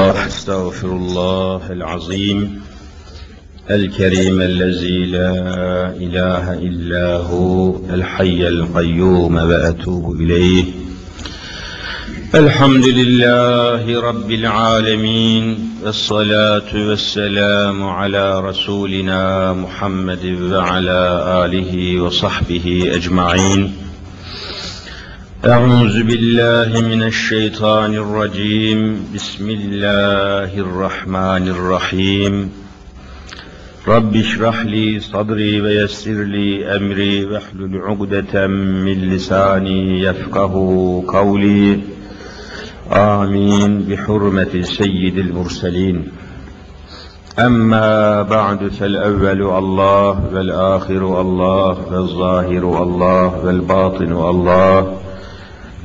الله أستغفر الله العظيم الكريم الذي لا إله إلا هو الحي القيوم وأتوب إليه. الحمد لله رب العالمين والصلاة والسلام على رسولنا محمد وعلى آله وصحبه أجمعين. أعوذ بالله من الشيطان الرجيم. بسم الله الرحمن الرحيم. رب اشرح لي صدري ويسر لي أمري واحلل عقدة من لساني يفقه قولي. آمين. بحرمة سيد المرسلين. أما بعد فالأول الله والآخر الله والظاهر الله والباطن الله.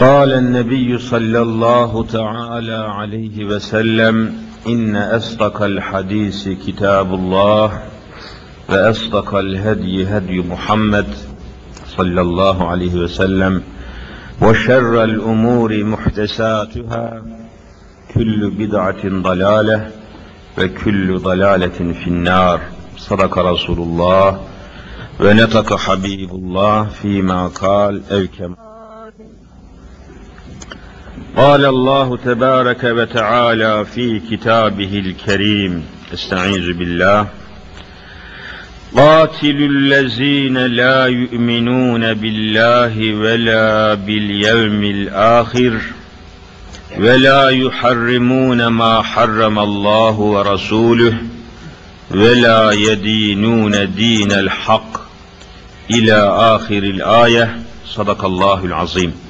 قال النبي صلى الله تعالى عليه وسلم إن أصدق الحديث كتاب الله وأصدق الهدي هدي محمد صلى الله عليه وسلم وشر الأمور محدثاتها كل بدعة ضلالة وكل ضلالة في النار. صدق رسول الله ونطق حبيب الله فيما قال أو كما قال الله تبارك وتعالى في كتابه الكريم استعيذ بالله. قاتلوا الذين لا يؤمنون بالله ولا باليوم الآخر ولا يحرمون ما حرم الله ورسوله ولا يدينون دين الحق. إلى آخر الآية. صدق الله العظيم.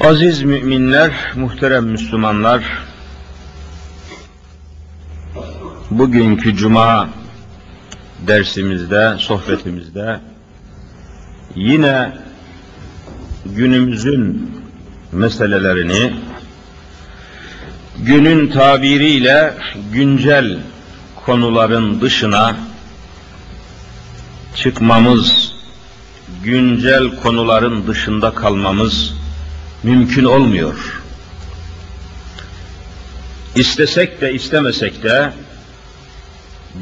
Aziz müminler, muhterem Müslümanlar, bugünkü cuma dersimizde, sohbetimizde yine günümüzün meselelerini günün tabiriyle güncel konuların dışına çıkmamız, güncel konuların dışında kalmamız mümkün olmuyor. İstesek de istemesek de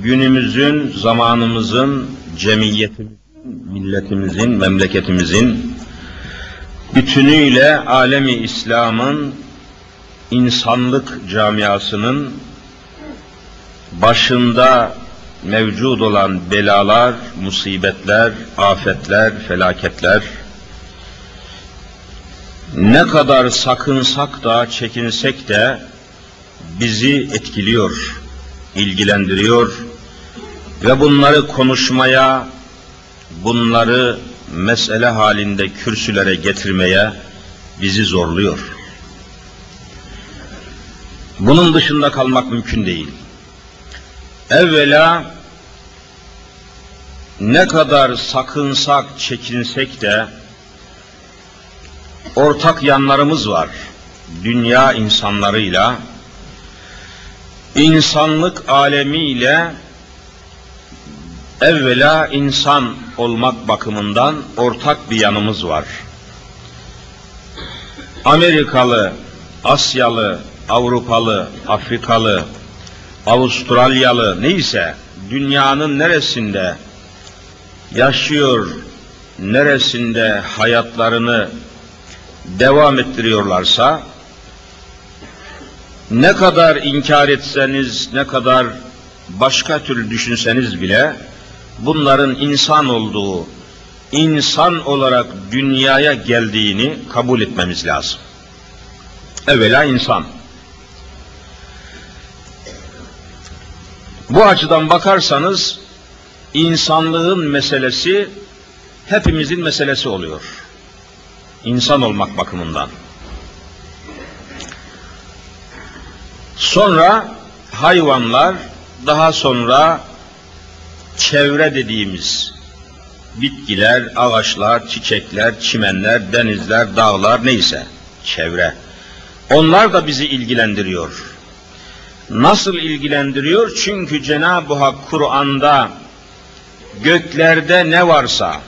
günümüzün, zamanımızın, cemiyetimizin, milletimizin, memleketimizin bütünüyle alemi İslam'ın insanlık camiasının başında mevcud olan belalar, musibetler, afetler, felaketler, ne kadar sakınsak da, çekinsek de bizi etkiliyor, ilgilendiriyor ve bunları konuşmaya, bunları mesele halinde kürsülere getirmeye bizi zorluyor. Bunun dışında kalmak mümkün değil. Evvela ne kadar sakınsak, çekinsek de ortak yanlarımız var. Dünya insanlarıyla, insanlık alemiyle evvela insan olmak bakımından ortak bir yanımız var. Amerikalı, Asyalı, Avrupalı, Afrikalı, Avustralyalı neyse dünyanın neresinde yaşıyor, neresinde hayatlarını devam ettiriyorlarsa ne kadar inkar etseniz, ne kadar başka türlü düşünseniz bile bunların insan olduğu, insan olarak dünyaya geldiğini kabul etmemiz lazım. Evvela insan. Bu açıdan bakarsanız insanlığın meselesi hepimizin meselesi oluyor. İnsan olmak bakımından. Sonra hayvanlar daha sonra çevre dediğimiz bitkiler, ağaçlar, çiçekler, çimenler, denizler, dağlar neyse çevre. Onlar da bizi ilgilendiriyor. Nasıl ilgilendiriyor? Çünkü Cenab-ı Hak Kur'an'da göklerde ne varsa,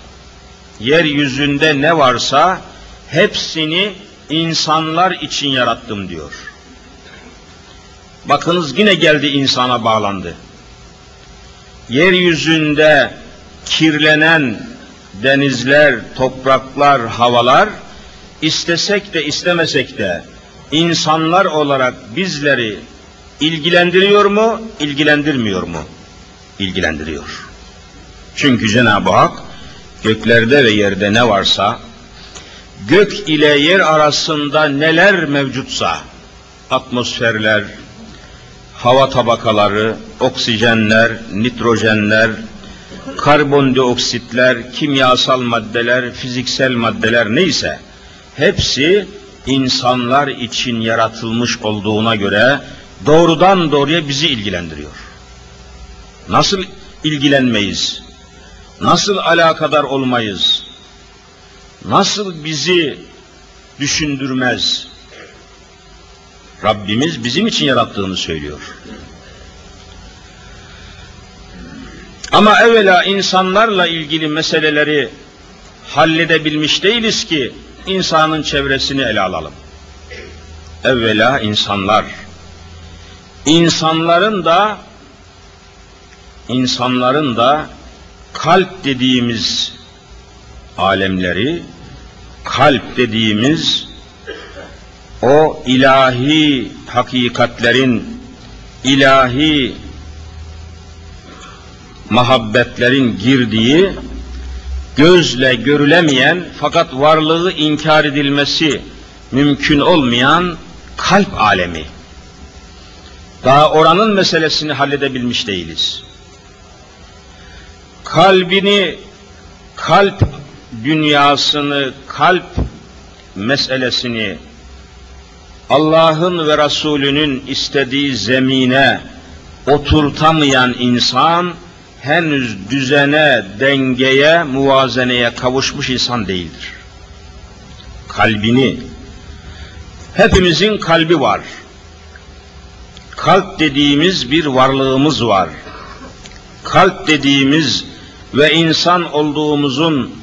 yeryüzünde ne varsa hepsini insanlar için yarattım diyor. Bakınız yine geldi insana bağlandı. Yeryüzünde kirlenen denizler, topraklar, havalar istesek de istemesek de insanlar olarak bizleri ilgilendiriyor mu, ilgilendirmiyor mu? İlgilendiriyor. Çünkü Cenab-ı Hak göklerde ve yerde ne varsa gök ile yer arasında neler mevcutsa atmosferler, hava tabakaları, oksijenler, nitrojenler, karbondioksitler, kimyasal maddeler, fiziksel maddeler neyse hepsi insanlar için yaratılmış olduğuna göre doğrudan doğruya bizi ilgilendiriyor. Nasıl ilgilenmeyiz? Nasıl alakadar olmayız? Nasıl bizi düşündürmez? Rabbimiz bizim için yarattığını söylüyor. Ama evvela insanlarla ilgili meseleleri halledebilmiş değiliz ki insanın çevresini ele alalım. Evvela insanlar. İnsanların da insanların da kalp dediğimiz alemleri, kalp dediğimiz o ilahi hakikatlerin, ilahi muhabbetlerin girdiği, gözle görülemeyen fakat varlığı inkar edilmesi mümkün olmayan kalp alemi. Daha oranın meselesini halledebilmiş değiliz. Kalbini, kalp dünyasını, kalp meselesini Allah'ın ve Resulünün istediği zemine oturtamayan insan henüz düzene, dengeye, muvazeneye kavuşmuş insan değildir. Kalbini, hepimizin kalbi var. Kalp dediğimiz bir varlığımız var. Kalp dediğimiz ve insan olduğumuzun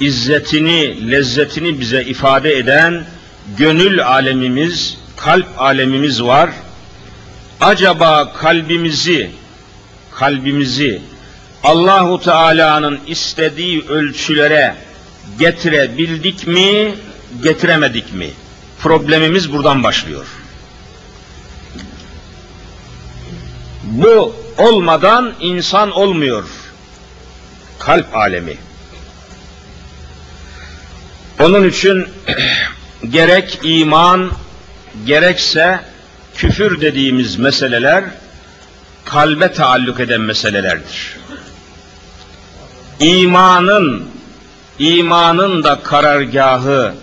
izzetini, lezzetini bize ifade eden gönül alemimiz, kalp alemimiz var. Acaba kalbimizi kalbimizi Allahu Teala'nın istediği ölçülere getirebildik mi, getiremedik mi? Problemimiz buradan başlıyor. Bu olmadan insan olmuyor. Kalp alemi. Onun için gerek iman, gerekse küfür dediğimiz meseleler kalbe taalluk eden meselelerdir. İmanın, imanın da karargahı,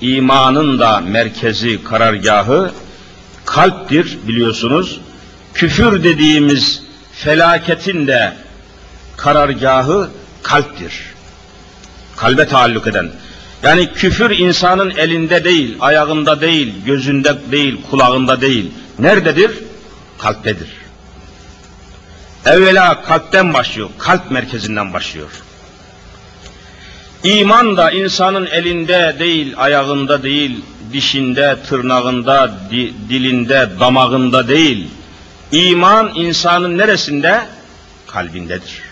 imanın da merkezi, karargahı kalptir biliyorsunuz. Küfür dediğimiz felaketin de karargahı kalptir. Kalbe taalluk eden. Yani küfür insanın elinde değil, ayağında değil, gözünde değil, kulağında değil. Nerededir? Kalptedir. Evvela kalpten başlıyor, kalp merkezinden başlıyor. İman da insanın elinde değil, ayağında değil, dişinde, tırnağında, di, dilinde, damağında değil. İman insanın neresinde? Kalbindedir.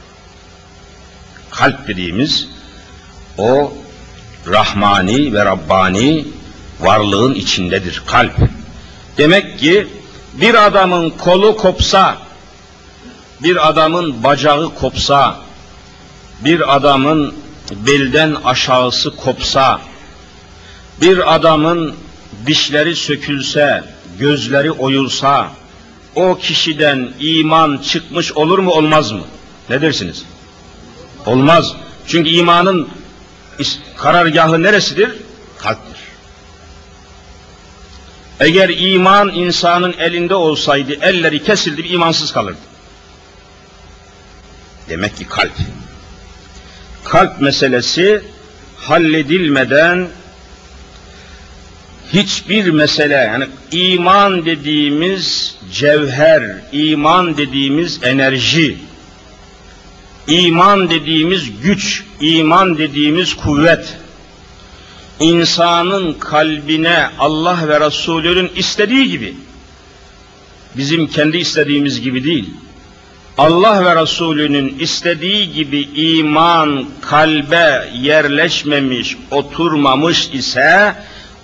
Kalp dediğimiz o Rahmani ve Rabbani varlığın içindedir kalp. Demek ki bir adamın kolu kopsa, bir adamın bacağı kopsa, bir adamın belden aşağısı kopsa, bir adamın dişleri sökülse, gözleri oyulsa, o kişiden iman çıkmış olur mu olmaz mı? Ne dersiniz? Olmaz. Çünkü imanın karargahı neresidir? Kalptir. Eğer iman insanın elinde olsaydı, elleri kesildi, bir imansız kalırdı. Demek ki kalp. Kalp meselesi halledilmeden hiçbir mesele yani iman dediğimiz cevher, iman dediğimiz enerji, iman dediğimiz güç, iman dediğimiz kuvvet, insanın kalbine Allah ve Resulü'nün istediği gibi, bizim kendi istediğimiz gibi değil, Allah ve Resulü'nün istediği gibi iman kalbe yerleşmemiş, oturmamış ise,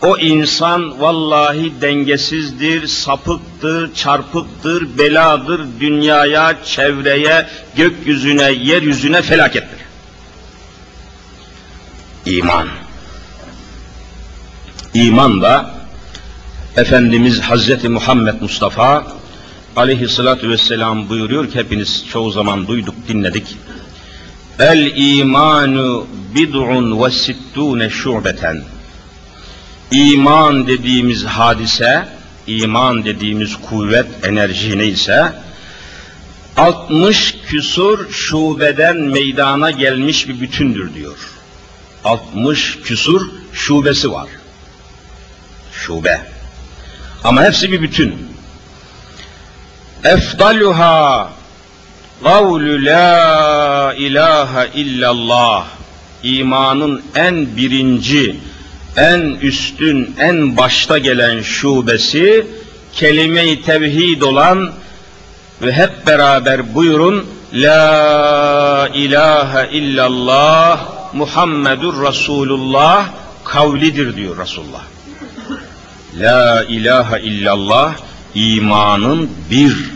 o insan vallahi dengesizdir, sapıktır, çarpıktır, beladır, dünyaya, çevreye, gökyüzüne, yeryüzüne felakettir. İman. İman da Efendimiz Hazreti Muhammed Mustafa aleyhissalatü vesselam buyuruyor ki hepiniz çoğu zaman duyduk, dinledik. El imanu bid'un ve sittune şubeten. İman dediğimiz hadise, iman dediğimiz kuvvet, enerji neyse, 60 küsur şubeden meydana gelmiş bir bütündür diyor. 60 küsur şubesi var. Şube. Ama hepsi bir bütün. Efdaluha kavlu la ilahe illallah. İmanın en birinci, en üstün, en başta gelen şubesi kelime-i tevhid olan ve hep beraber buyurun La ilahe illallah Muhammedur Resulullah kavlidir diyor Resulullah. La ilahe illallah imanın bir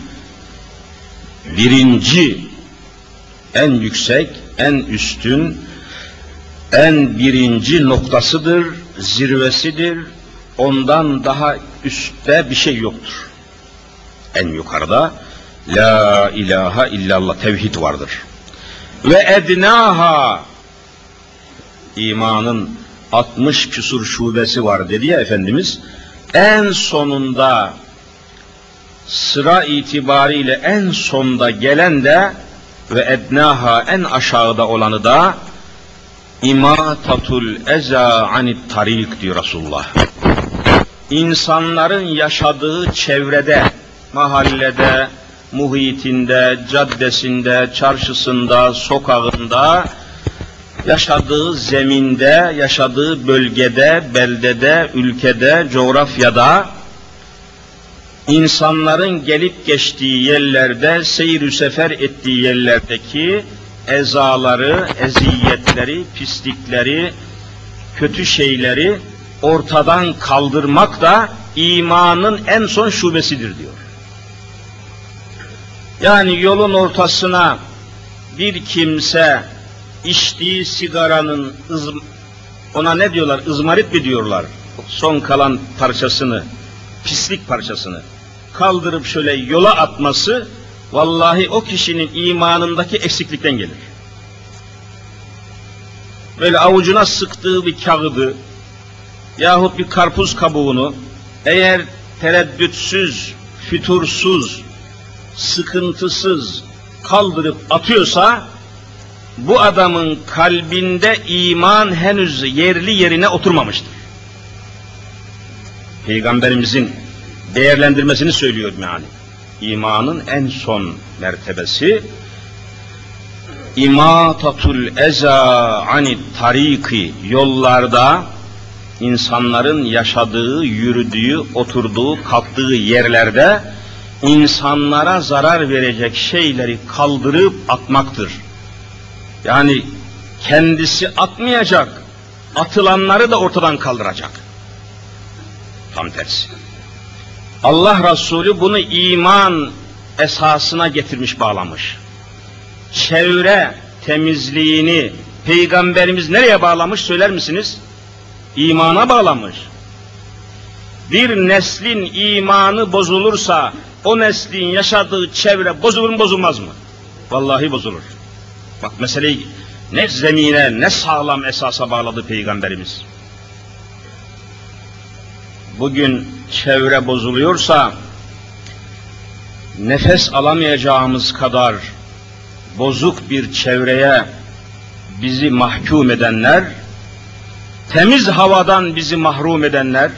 birinci en yüksek, en üstün, en birinci noktasıdır, zirvesidir. Ondan daha üstte bir şey yoktur. En yukarıda La ilahe illallah tevhid vardır. Ve ednaha imanın 60 küsur şubesi var dedi ya Efendimiz. En sonunda sıra itibariyle en sonda gelen de ve ednaha en aşağıda olanı da imatatul eza anit tarik diyor Resulullah. İnsanların yaşadığı çevrede, mahallede, muhitinde, caddesinde, çarşısında, sokağında, yaşadığı zeminde, yaşadığı bölgede, beldede, ülkede, coğrafyada, insanların gelip geçtiği yerlerde, seyir sefer ettiği yerlerdeki ezaları, eziyetleri, pislikleri, kötü şeyleri ortadan kaldırmak da imanın en son şubesidir diyor. Yani yolun ortasına bir kimse içtiği sigaranın ona ne diyorlar? ızmarit mi diyorlar? Son kalan parçasını, pislik parçasını kaldırıp şöyle yola atması vallahi o kişinin imanındaki eksiklikten gelir. Böyle avucuna sıktığı bir kağıdı yahut bir karpuz kabuğunu eğer tereddütsüz, fütursuz, sıkıntısız kaldırıp atıyorsa bu adamın kalbinde iman henüz yerli yerine oturmamıştır. Peygamberimizin değerlendirmesini söylüyor meali. İmanın en son mertebesi imatatul eza anit tariki yollarda insanların yaşadığı, yürüdüğü, oturduğu, kalktığı yerlerde insanlara zarar verecek şeyleri kaldırıp atmaktır. Yani kendisi atmayacak, atılanları da ortadan kaldıracak. Tam tersi. Allah Resulü bunu iman esasına getirmiş bağlamış. Çevre temizliğini Peygamberimiz nereye bağlamış söyler misiniz? İmana bağlamış. Bir neslin imanı bozulursa o neslin yaşadığı çevre bozulur mu bozulmaz mı? Vallahi bozulur. Bak meseleyi ne zemine ne sağlam esasa bağladı Peygamberimiz. Bugün çevre bozuluyorsa nefes alamayacağımız kadar bozuk bir çevreye bizi mahkum edenler, temiz havadan bizi mahrum edenler,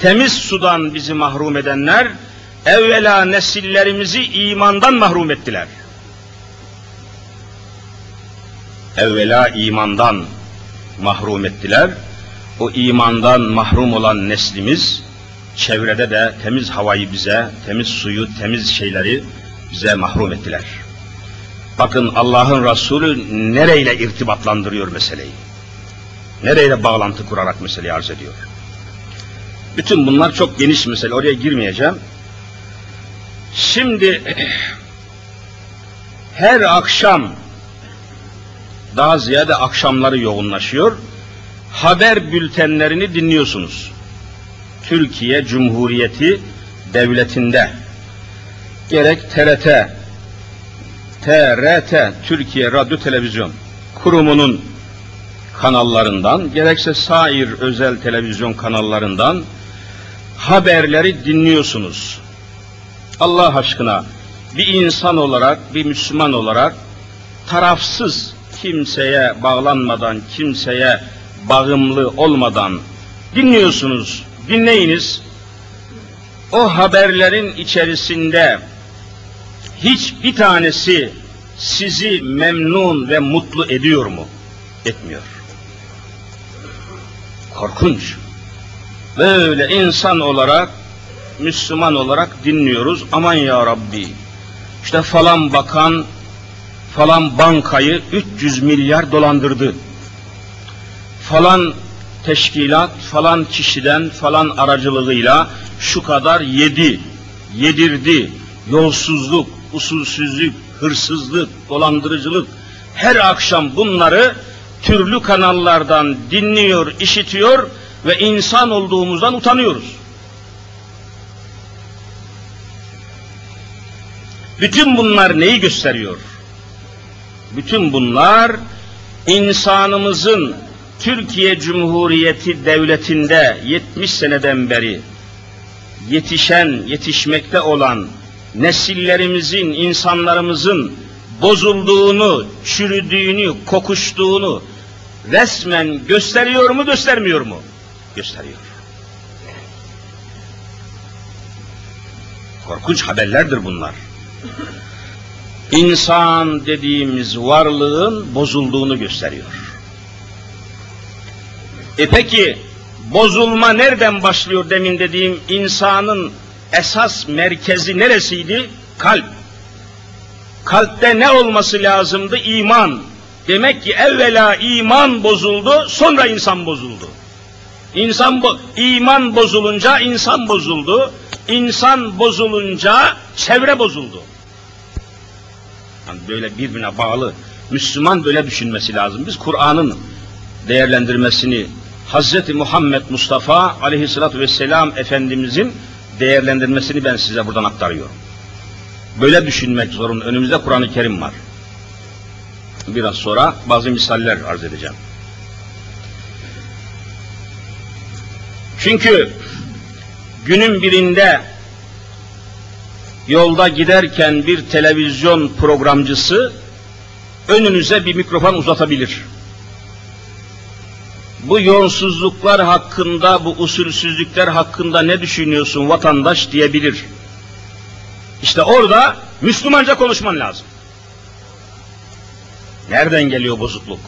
temiz sudan bizi mahrum edenler, evvela nesillerimizi imandan mahrum ettiler. Evvela imandan mahrum ettiler. O imandan mahrum olan neslimiz, çevrede de temiz havayı bize, temiz suyu, temiz şeyleri bize mahrum ettiler. Bakın Allah'ın Resulü nereyle irtibatlandırıyor meseleyi? Nereyle bağlantı kurarak meseleyi arz ediyor? Bütün bunlar çok geniş mesele, oraya girmeyeceğim. Şimdi her akşam daha ziyade akşamları yoğunlaşıyor. Haber bültenlerini dinliyorsunuz. Türkiye Cumhuriyeti devletinde gerek TRT, TRT, Türkiye Radyo Televizyon kurumunun kanallarından, gerekse sair özel televizyon kanallarından haberleri dinliyorsunuz. Allah aşkına bir insan olarak, bir Müslüman olarak tarafsız kimseye bağlanmadan, kimseye bağımlı olmadan dinliyorsunuz. Dinleyiniz. O haberlerin içerisinde hiçbir tanesi sizi memnun ve mutlu ediyor mu? Etmiyor. Korkunç. Böyle insan olarak, Müslüman olarak dinliyoruz. Aman ya Rabbi. İşte falan bakan falan bankayı 300 milyar dolandırdı. Falan teşkilat falan kişiden falan aracılığıyla şu kadar yedi, yedirdi. Yolsuzluk, usulsüzlük, hırsızlık, dolandırıcılık her akşam bunları türlü kanallardan dinliyor, işitiyor ve insan olduğumuzdan utanıyoruz. Bütün bunlar neyi gösteriyor? Bütün bunlar insanımızın Türkiye Cumhuriyeti Devleti'nde 70 seneden beri yetişen, yetişmekte olan nesillerimizin, insanlarımızın bozulduğunu, çürüdüğünü, kokuştuğunu resmen gösteriyor mu, göstermiyor mu? Gösteriyor. Korkunç haberlerdir bunlar. İnsan dediğimiz varlığın bozulduğunu gösteriyor. E peki bozulma nereden başlıyor demin dediğim insanın esas merkezi neresiydi? Kalp. Kalpte ne olması lazımdı? İman. Demek ki evvela iman bozuldu, sonra insan bozuldu. İnsan bo iman bozulunca insan bozuldu. İnsan bozulunca çevre bozuldu. Yani böyle birbirine bağlı. Müslüman böyle düşünmesi lazım. Biz Kur'an'ın değerlendirmesini Hz. Muhammed Mustafa aleyhissalatü vesselam Efendimizin değerlendirmesini ben size buradan aktarıyorum. Böyle düşünmek zorunda. Önümüzde Kur'an-ı Kerim var. Biraz sonra bazı misaller arz edeceğim. Çünkü günün birinde yolda giderken bir televizyon programcısı önünüze bir mikrofon uzatabilir. Bu yolsuzluklar hakkında, bu usulsüzlükler hakkında ne düşünüyorsun vatandaş diyebilir. İşte orada Müslümanca konuşman lazım. Nereden geliyor bozukluk?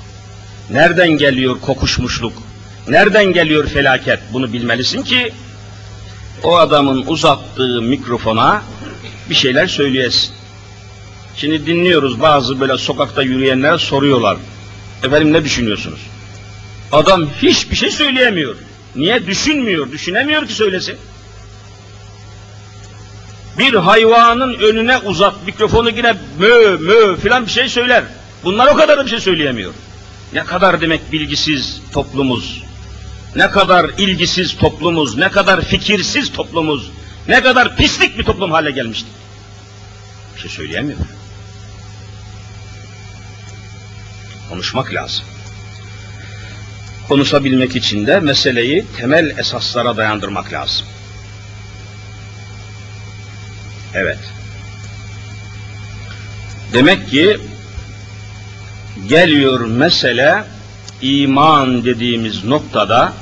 Nereden geliyor kokuşmuşluk? Nereden geliyor felaket? Bunu bilmelisin ki o adamın uzattığı mikrofona bir şeyler söyleyesin. Şimdi dinliyoruz bazı böyle sokakta yürüyenlere soruyorlar. Efendim ne düşünüyorsunuz? Adam hiçbir şey söyleyemiyor. Niye? Düşünmüyor, düşünemiyor ki söylesin. Bir hayvanın önüne uzat mikrofonu yine mö mö filan bir şey söyler. Bunlar o kadar da bir şey söyleyemiyor. Ne kadar demek bilgisiz toplumuz, ne kadar ilgisiz toplumuz, ne kadar fikirsiz toplumuz, ne kadar pislik bir toplum hale gelmiştik. Bir şey söyleyemiyor. Konuşmak lazım. Konuşabilmek için de meseleyi temel esaslara dayandırmak lazım. Evet. Demek ki geliyor mesele iman dediğimiz noktada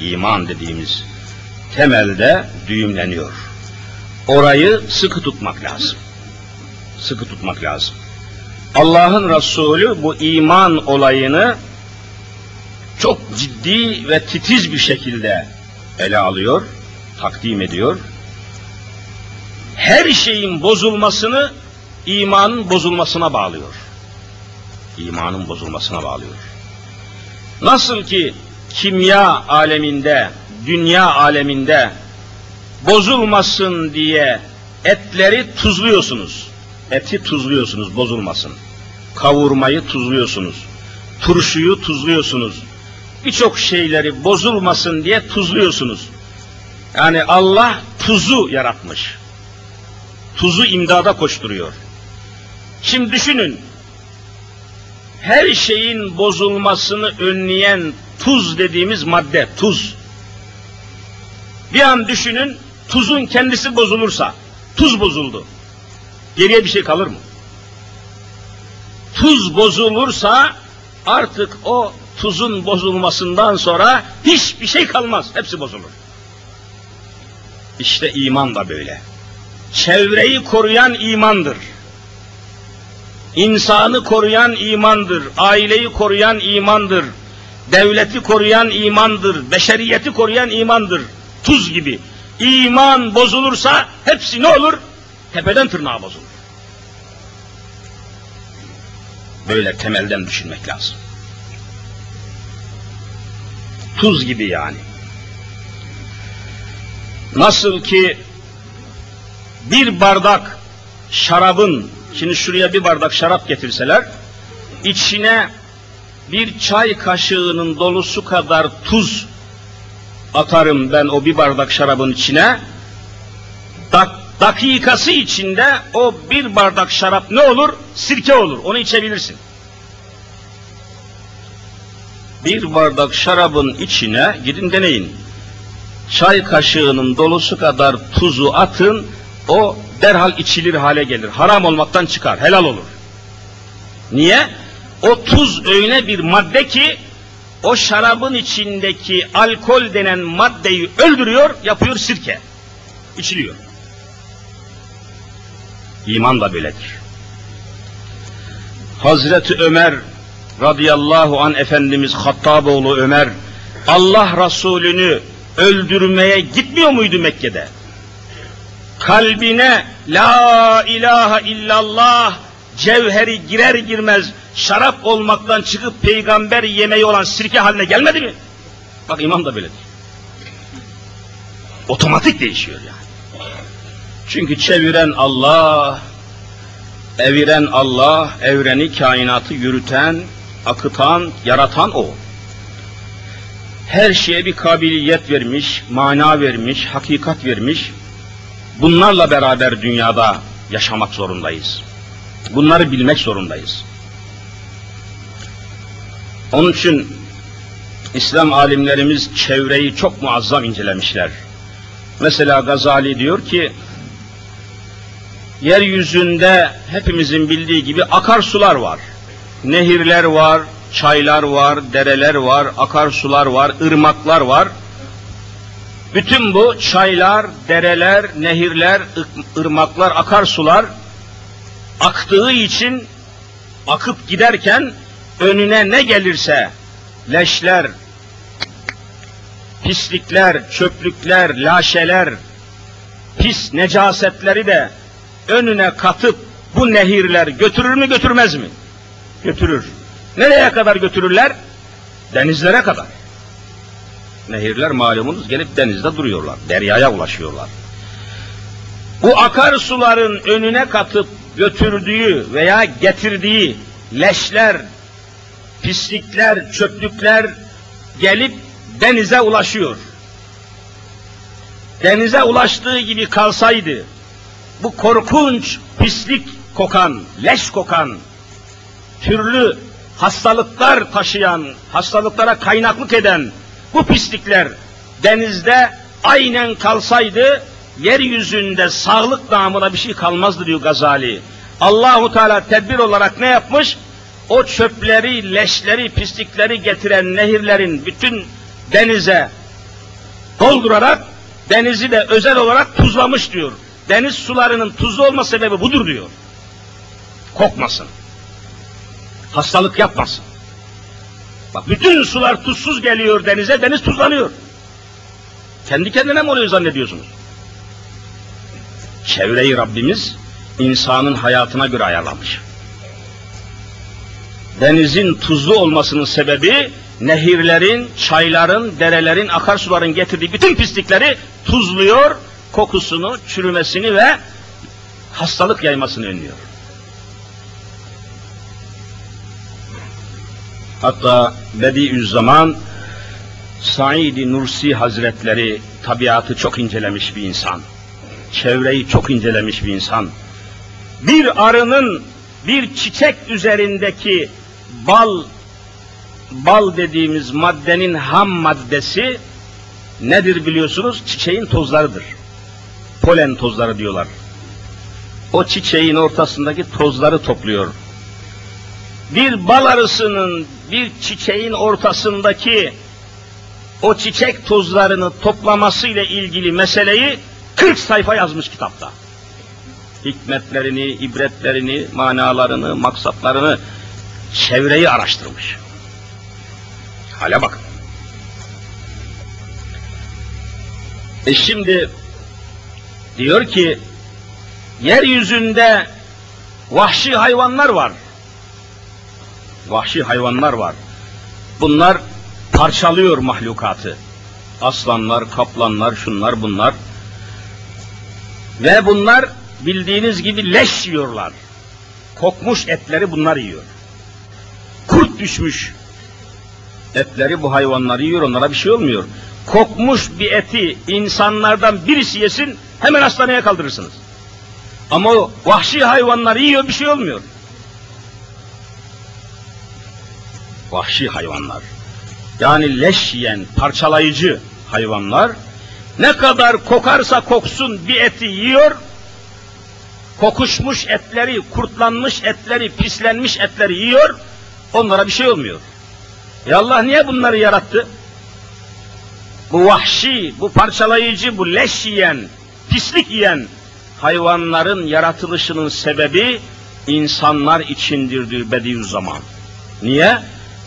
iman dediğimiz temelde düğümleniyor. Orayı sıkı tutmak lazım. Sıkı tutmak lazım. Allah'ın Resulü bu iman olayını çok ciddi ve titiz bir şekilde ele alıyor, takdim ediyor. Her şeyin bozulmasını imanın bozulmasına bağlıyor. İmanın bozulmasına bağlıyor. Nasıl ki kimya aleminde, dünya aleminde bozulmasın diye etleri tuzluyorsunuz. Eti tuzluyorsunuz bozulmasın. Kavurmayı tuzluyorsunuz. Turşuyu tuzluyorsunuz. Birçok şeyleri bozulmasın diye tuzluyorsunuz. Yani Allah tuzu yaratmış. Tuzu imdada koşturuyor. Şimdi düşünün. Her şeyin bozulmasını önleyen tuz dediğimiz madde, tuz. Bir an düşünün, tuzun kendisi bozulursa, tuz bozuldu. Geriye bir şey kalır mı? Tuz bozulursa artık o tuzun bozulmasından sonra hiçbir şey kalmaz. Hepsi bozulur. İşte iman da böyle. Çevreyi koruyan imandır. İnsanı koruyan imandır. Aileyi koruyan imandır. Devleti koruyan imandır. Beşeriyeti koruyan imandır. Tuz gibi. İman bozulursa hepsi ne olur? Tepeden tırnağa bozulur. Böyle temelden düşünmek lazım. Tuz gibi yani. Nasıl ki bir bardak şarabın, şimdi şuraya bir bardak şarap getirseler, içine bir çay kaşığının dolusu kadar tuz atarım ben o bir bardak şarabın içine. Dak, dakikası içinde o bir bardak şarap ne olur? Sirke olur. Onu içebilirsin. Bir bardak şarabın içine gidin deneyin. Çay kaşığının dolusu kadar tuzu atın, o derhal içilir hale gelir. Haram olmaktan çıkar, helal olur. Niye? O tuz öyle bir madde ki o şarabın içindeki alkol denen maddeyi öldürüyor, yapıyor sirke. İçiliyor. İman da böyledir. Hazreti Ömer radıyallahu an Efendimiz Hattaboğlu Ömer Allah Resulü'nü öldürmeye gitmiyor muydu Mekke'de? Kalbine la ilahe illallah cevheri girer girmez şarap olmaktan çıkıp peygamber yemeği olan sirke haline gelmedi mi? Bak imam da böyledir. Otomatik değişiyor yani. Çünkü çeviren Allah, eviren Allah, evreni, kainatı yürüten, akıtan, yaratan O. Her şeye bir kabiliyet vermiş, mana vermiş, hakikat vermiş. Bunlarla beraber dünyada yaşamak zorundayız. Bunları bilmek zorundayız. Onun için İslam alimlerimiz çevreyi çok muazzam incelemişler. Mesela Gazali diyor ki, yeryüzünde hepimizin bildiği gibi akarsular var. Nehirler var, çaylar var, dereler var, akarsular var, ırmaklar var. Bütün bu çaylar, dereler, nehirler, ırmaklar, akarsular aktığı için akıp giderken önüne ne gelirse leşler, pislikler, çöplükler, laşeler, pis necasetleri de önüne katıp bu nehirler götürür mü götürmez mi? Götürür. Nereye kadar götürürler? Denizlere kadar. Nehirler malumunuz gelip denizde duruyorlar. Deryaya ulaşıyorlar. Bu akarsuların önüne katıp götürdüğü veya getirdiği leşler, pislikler, çöplükler gelip denize ulaşıyor. Denize ulaştığı gibi kalsaydı, bu korkunç pislik kokan, leş kokan, türlü hastalıklar taşıyan, hastalıklara kaynaklık eden bu pislikler denizde aynen kalsaydı yeryüzünde sağlık namına bir şey kalmazdı diyor Gazali. Allahu Teala tedbir olarak ne yapmış? O çöpleri, leşleri, pislikleri getiren nehirlerin bütün denize doldurarak denizi de özel olarak tuzlamış diyor. Deniz sularının tuzlu olma sebebi budur diyor. Kokmasın. Hastalık yapmasın. Bak bütün sular tuzsuz geliyor denize, deniz tuzlanıyor. Kendi kendine mi oluyor zannediyorsunuz? Çevreyi Rabbimiz insanın hayatına göre ayarlamış. Denizin tuzlu olmasının sebebi nehirlerin, çayların, derelerin, akarsuların getirdiği bütün pislikleri tuzluyor, kokusunu, çürümesini ve hastalık yaymasını önlüyor. Hatta Bediüzzaman Said-i Nursi Hazretleri tabiatı çok incelemiş bir insan. Çevreyi çok incelemiş bir insan. Bir arının bir çiçek üzerindeki bal bal dediğimiz maddenin ham maddesi nedir biliyorsunuz? Çiçeğin tozlarıdır. Polen tozları diyorlar. O çiçeğin ortasındaki tozları topluyor. Bir bal arısının bir çiçeğin ortasındaki o çiçek tozlarını toplaması ile ilgili meseleyi 40 sayfa yazmış kitapta. Hikmetlerini, ibretlerini, manalarını, maksatlarını, çevreyi araştırmış. Hale bakın. E şimdi diyor ki yeryüzünde vahşi hayvanlar var. Vahşi hayvanlar var. Bunlar parçalıyor mahlukatı. Aslanlar, kaplanlar, şunlar bunlar. Ve bunlar bildiğiniz gibi leş yiyorlar. Kokmuş etleri bunlar yiyor. Kurt düşmüş etleri bu hayvanları yiyor, onlara bir şey olmuyor. Kokmuş bir eti insanlardan birisi yesin, hemen hastaneye kaldırırsınız. Ama o vahşi hayvanları yiyor, bir şey olmuyor. Vahşi hayvanlar. Yani leş yiyen, parçalayıcı hayvanlar, ne kadar kokarsa koksun bir eti yiyor, kokuşmuş etleri, kurtlanmış etleri, pislenmiş etleri yiyor, onlara bir şey olmuyor. E Allah niye bunları yarattı? Bu vahşi, bu parçalayıcı, bu leş yiyen, pislik yiyen hayvanların yaratılışının sebebi insanlar içindir diyor Bediüzzaman. Niye?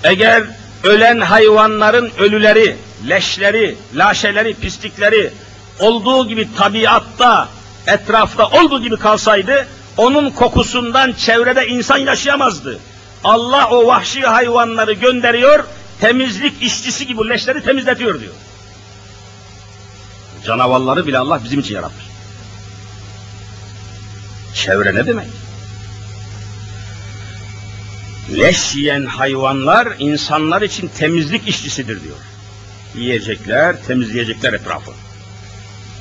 Eğer ölen hayvanların ölüleri, leşleri, laşeleri, pislikleri olduğu gibi tabiatta, etrafta olduğu gibi kalsaydı, onun kokusundan çevrede insan yaşayamazdı. Allah o vahşi hayvanları gönderiyor, temizlik işçisi gibi leşleri temizletiyor diyor. Canavarları bile Allah bizim için yaratmış. Çevre ne demek? Leş yiyen hayvanlar insanlar için temizlik işçisidir diyor. Yiyecekler, temizleyecekler etrafı.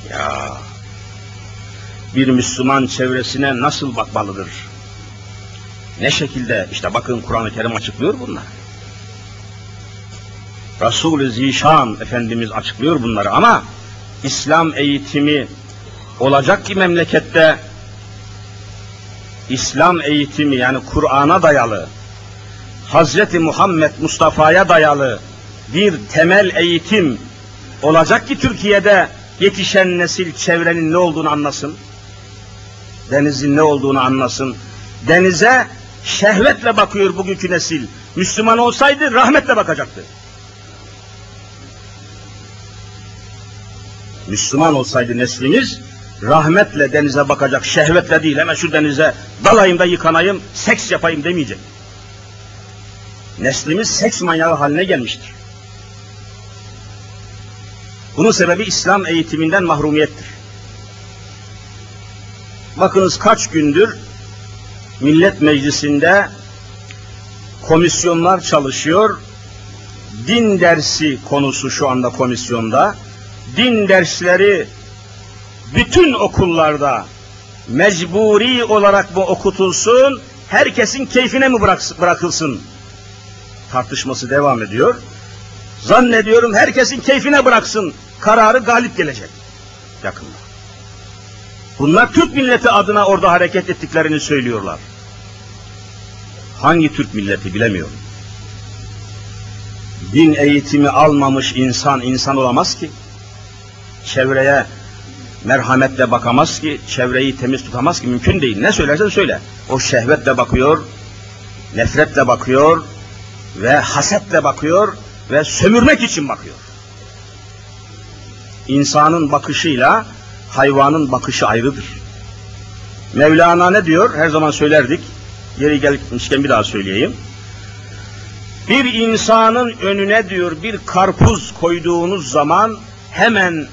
Ya bir Müslüman çevresine nasıl bakmalıdır? Ne şekilde? İşte bakın Kur'an-ı Kerim açıklıyor bunlar. Resul-i Zişan Efendimiz açıklıyor bunları ama İslam eğitimi olacak ki memlekette İslam eğitimi yani Kur'an'a dayalı Hazreti Muhammed Mustafa'ya dayalı bir temel eğitim olacak ki Türkiye'de yetişen nesil çevrenin ne olduğunu anlasın. Denizin ne olduğunu anlasın. Denize şehvetle bakıyor bugünkü nesil. Müslüman olsaydı rahmetle bakacaktı. Müslüman olsaydı neslimiz rahmetle denize bakacak, şehvetle değil. Hemen şu denize dalayım da yıkanayım, seks yapayım demeyecek. Neslimiz seks manyağı haline gelmiştir. Bunun sebebi İslam eğitiminden mahrumiyettir. Bakınız kaç gündür Millet Meclisi'nde komisyonlar çalışıyor. Din dersi konusu şu anda komisyonda. Din dersleri bütün okullarda mecburi olarak mı okutulsun, herkesin keyfine mi bırak, bırakılsın? Tartışması devam ediyor. Zannediyorum herkesin keyfine bıraksın. Kararı galip gelecek. Yakında. Bunlar Türk milleti adına orada hareket ettiklerini söylüyorlar. Hangi Türk milleti bilemiyorum. Din eğitimi almamış insan insan olamaz ki. Çevreye merhametle bakamaz ki, çevreyi temiz tutamaz ki mümkün değil. Ne söylersen söyle. O şehvetle bakıyor, nefretle bakıyor ve hasetle bakıyor ve sömürmek için bakıyor. İnsanın bakışıyla hayvanın bakışı ayrıdır. Mevlana ne diyor? Her zaman söylerdik. Yeri gelmişken bir daha söyleyeyim. Bir insanın önüne diyor bir karpuz koyduğunuz zaman hemen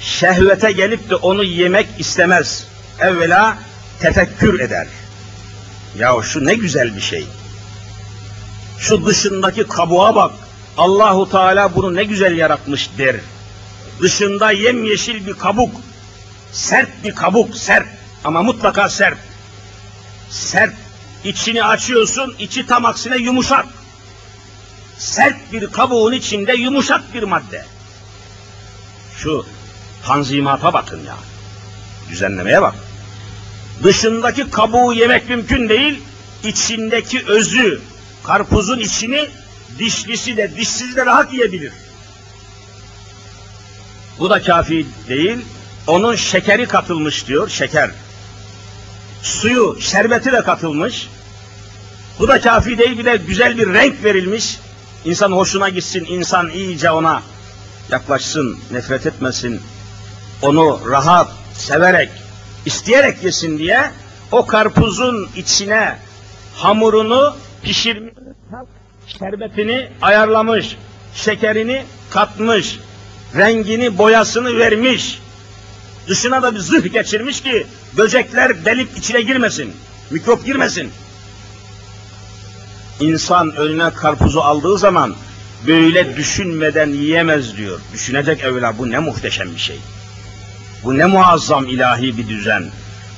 şehvete gelip de onu yemek istemez. Evvela tefekkür eder. Ya şu ne güzel bir şey. Şu dışındaki kabuğa bak. Allahu Teala bunu ne güzel yaratmış der. Dışında yemyeşil bir kabuk. Sert bir kabuk, sert ama mutlaka sert. Sert. İçini açıyorsun, içi tam aksine yumuşak. Sert bir kabuğun içinde yumuşak bir madde. Şu tanzimata bakın ya. Düzenlemeye bak. Dışındaki kabuğu yemek mümkün değil, içindeki özü, karpuzun içini dişlisi de dişsiz de rahat yiyebilir. Bu da kafi değil, onun şekeri katılmış diyor, şeker. Suyu, şerbeti de katılmış. Bu da kafi değil, bir de güzel bir renk verilmiş. İnsan hoşuna gitsin, insan iyice ona yaklaşsın, nefret etmesin, onu rahat, severek, isteyerek yesin diye o karpuzun içine hamurunu pişirmiş, şerbetini ayarlamış, şekerini katmış, rengini, boyasını vermiş. Dışına da bir zırh geçirmiş ki böcekler delip içine girmesin, mikrop girmesin. İnsan önüne karpuzu aldığı zaman böyle düşünmeden yiyemez diyor. Düşünecek evvela bu ne muhteşem bir şey. Bu ne muazzam ilahi bir düzen.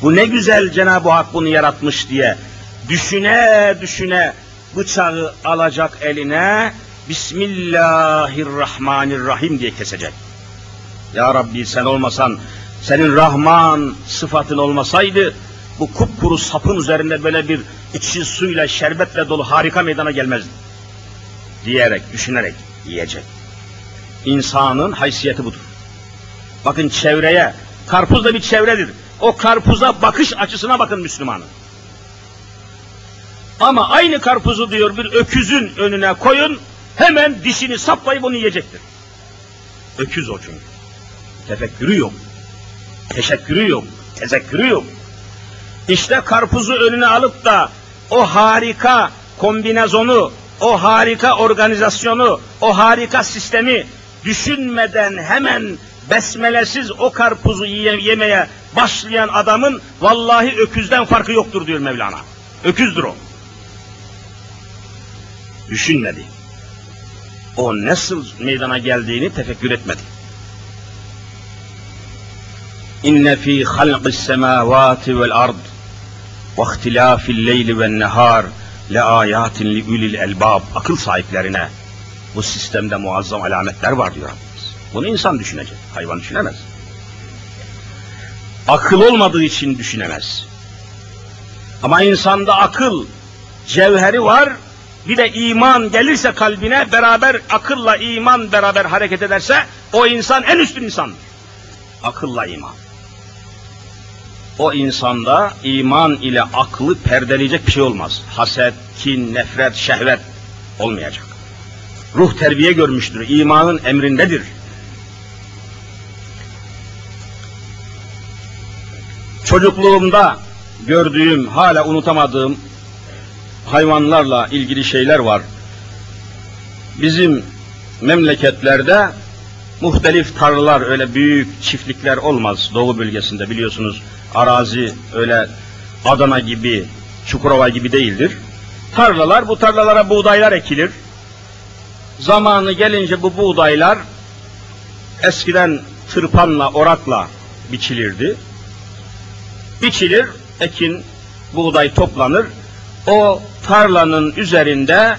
Bu ne güzel Cenab-ı Hak bunu yaratmış diye düşüne düşüne bıçağı alacak eline Bismillahirrahmanirrahim diye kesecek. Ya Rabbi sen olmasan, senin Rahman sıfatın olmasaydı bu kupkuru sapın üzerinde böyle bir içi suyla, şerbetle dolu harika meydana gelmezdi. Diyerek, düşünerek yiyecek. İnsanın haysiyeti budur. Bakın çevreye, karpuz da bir çevredir. O karpuza bakış açısına bakın Müslümanın. Ama aynı karpuzu diyor bir öküzün önüne koyun, hemen dişini saplayıp onu yiyecektir. Öküz o çünkü. Tefekkürü yok. Teşekkürü yok. Tezekkürü yok. İşte karpuzu önüne alıp da o harika kombinasyonu, o harika organizasyonu, o harika sistemi düşünmeden hemen besmelesiz o karpuzu yemeye başlayan adamın vallahi öküzden farkı yoktur diyor Mevlana. Öküzdür o. Düşünmedi. O nasıl meydana geldiğini tefekkür etmedi. İnne fi halqis semavati vel ard ve ihtilafil leyli ven nehar le ayatin li ulil elbab akıl sahiplerine bu sistemde muazzam alametler var diyor Rabbimiz. Bunu insan düşünecek, hayvan düşünemez. Akıl olmadığı için düşünemez. Ama insanda akıl cevheri var, bir de iman gelirse kalbine beraber akılla iman beraber hareket ederse o insan en üstün insandır. Akılla iman. O insanda iman ile aklı perdeleyecek bir şey olmaz. Haset, kin, nefret, şehvet olmayacak. Ruh terbiye görmüştür, imanın emrindedir. Çocukluğumda gördüğüm, hala unutamadığım hayvanlarla ilgili şeyler var. Bizim memleketlerde muhtelif tarlalar, öyle büyük çiftlikler olmaz Doğu bölgesinde biliyorsunuz. Arazi öyle Adana gibi, Çukurova gibi değildir. Tarlalar, bu tarlalara buğdaylar ekilir. Zamanı gelince bu buğdaylar eskiden tırpanla, orakla biçilirdi. Biçilir, ekin, buğday toplanır. O tarlanın üzerinde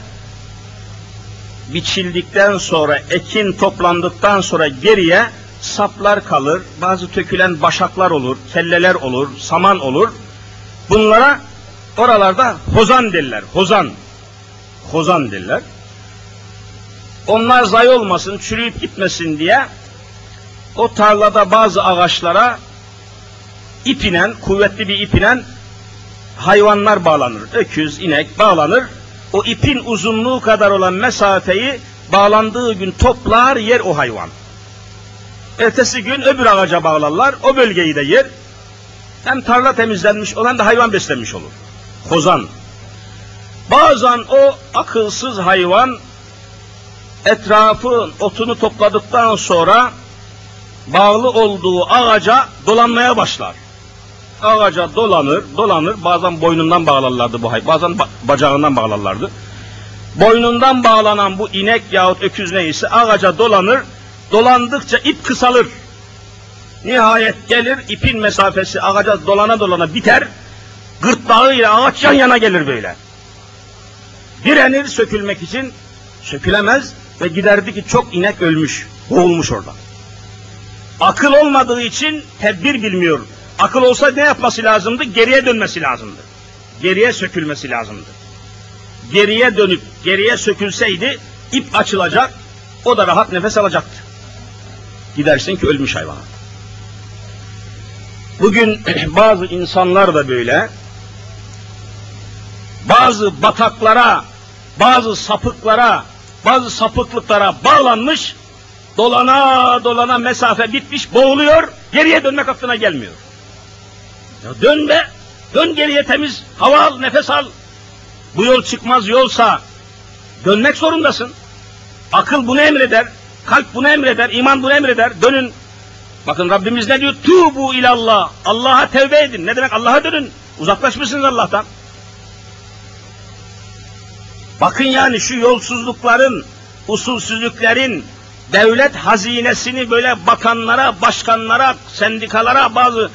biçildikten sonra, ekin toplandıktan sonra geriye saplar kalır, bazı tökülen başaklar olur, kelleler olur, saman olur. Bunlara oralarda hozan derler, hozan. Hozan derler. Onlar zayi olmasın, çürüyüp gitmesin diye o tarlada bazı ağaçlara ipinen, kuvvetli bir ipinen hayvanlar bağlanır. Öküz, inek bağlanır. O ipin uzunluğu kadar olan mesafeyi bağlandığı gün toplar yer o hayvan. Ertesi gün öbür ağaca bağlarlar, o bölgeyi de yer. Hem tarla temizlenmiş olan da hayvan beslenmiş olur. Kozan. Bazen o akılsız hayvan etrafın otunu topladıktan sonra bağlı olduğu ağaca dolanmaya başlar. Ağaca dolanır, dolanır. Bazen boynundan bağlarlardı bu hayvan, bazen ba- bacağından bağlarlardı. Boynundan bağlanan bu inek yahut öküz neyse ağaca dolanır. Dolandıkça ip kısalır. Nihayet gelir ipin mesafesi ağaca dolana dolana biter. Gırtlağıyla ağaç yan yana gelir böyle. Direnir sökülmek için sökülemez ve giderdi ki çok inek ölmüş, boğulmuş orada. Akıl olmadığı için tedbir bilmiyor. Akıl olsa ne yapması lazımdı? Geriye dönmesi lazımdı. Geriye sökülmesi lazımdı. Geriye dönüp geriye sökülseydi ip açılacak, o da rahat nefes alacaktı. Gidersin ki ölmüş hayvan. Bugün bazı insanlar da böyle, bazı bataklara, bazı sapıklara, bazı sapıklıklara bağlanmış, dolana dolana mesafe bitmiş, boğuluyor, geriye dönmek aklına gelmiyor. Ya dön be, dön geriye temiz, hava al, nefes al. Bu yol çıkmaz yolsa dönmek zorundasın. Akıl bunu emreder, kalp bunu emreder, iman bunu emreder. Dönün. Bakın Rabbimiz ne diyor? Tubu ilallah. Allah'a tevbe edin. Ne demek? Allah'a dönün. Uzaklaşmışsınız Allah'tan. Bakın yani şu yolsuzlukların, usulsüzlüklerin, devlet hazinesini böyle bakanlara, başkanlara, sendikalara, bazı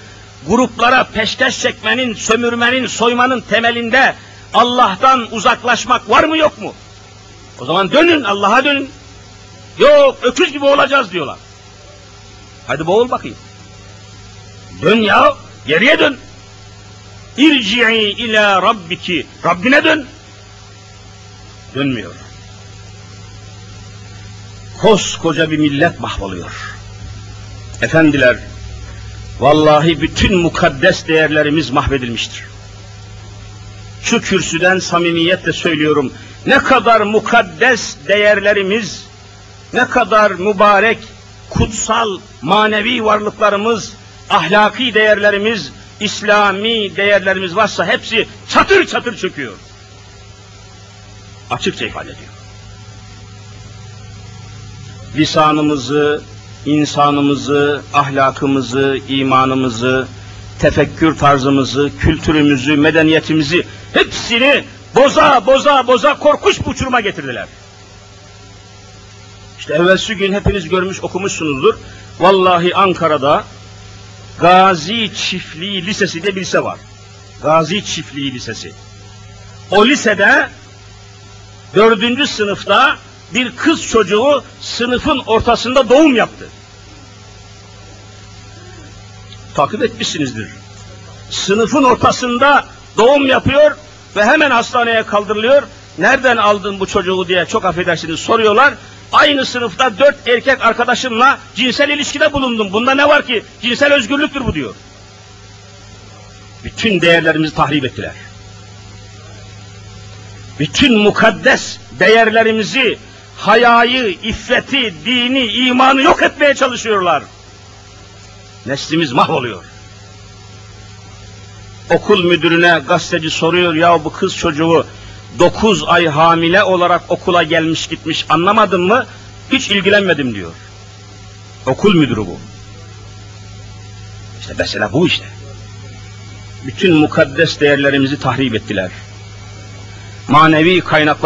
gruplara peşkeş çekmenin, sömürmenin, soymanın temelinde Allah'tan uzaklaşmak var mı yok mu? O zaman dönün, Allah'a dönün. Yok, öküz gibi olacağız diyorlar. Hadi boğul bakayım. Dön ya, geriye dön. İrci'i ila rabbiki. Rabbine dön. Dönmüyor. Koskoca bir millet mahvoluyor. Efendiler, vallahi bütün mukaddes değerlerimiz mahvedilmiştir. Şu kürsüden samimiyetle söylüyorum, ne kadar mukaddes değerlerimiz, ne kadar mübarek, kutsal, manevi varlıklarımız, ahlaki değerlerimiz, İslami değerlerimiz varsa hepsi çatır çatır çöküyor. Açıkça ifade ediyor. Lisanımızı, insanımızı, ahlakımızı, imanımızı, tefekkür tarzımızı, kültürümüzü, medeniyetimizi hepsini boza boza boza korkunç bir uçuruma getirdiler. İşte evvelsi gün hepiniz görmüş okumuşsunuzdur. Vallahi Ankara'da Gazi Çiftliği Lisesi diye bir lise var. Gazi Çiftliği Lisesi. O lisede dördüncü sınıfta bir kız çocuğu sınıfın ortasında doğum yaptı. Takip etmişsinizdir. Sınıfın ortasında doğum yapıyor ve hemen hastaneye kaldırılıyor. Nereden aldın bu çocuğu diye çok affedersiniz soruyorlar. Aynı sınıfta dört erkek arkadaşımla cinsel ilişkide bulundum. Bunda ne var ki? Cinsel özgürlüktür bu diyor. Bütün değerlerimizi tahrip ettiler. Bütün mukaddes değerlerimizi, hayayı, iffeti, dini, imanı yok etmeye çalışıyorlar. Neslimiz mahvoluyor. Okul müdürüne gazeteci soruyor ya bu kız çocuğu 9 ay hamile olarak okula gelmiş gitmiş anlamadın mı? Hiç ilgilenmedim diyor. Okul müdürü bu. İşte mesela bu işte. Bütün mukaddes değerlerimizi tahrip ettiler. Manevi kaynaklar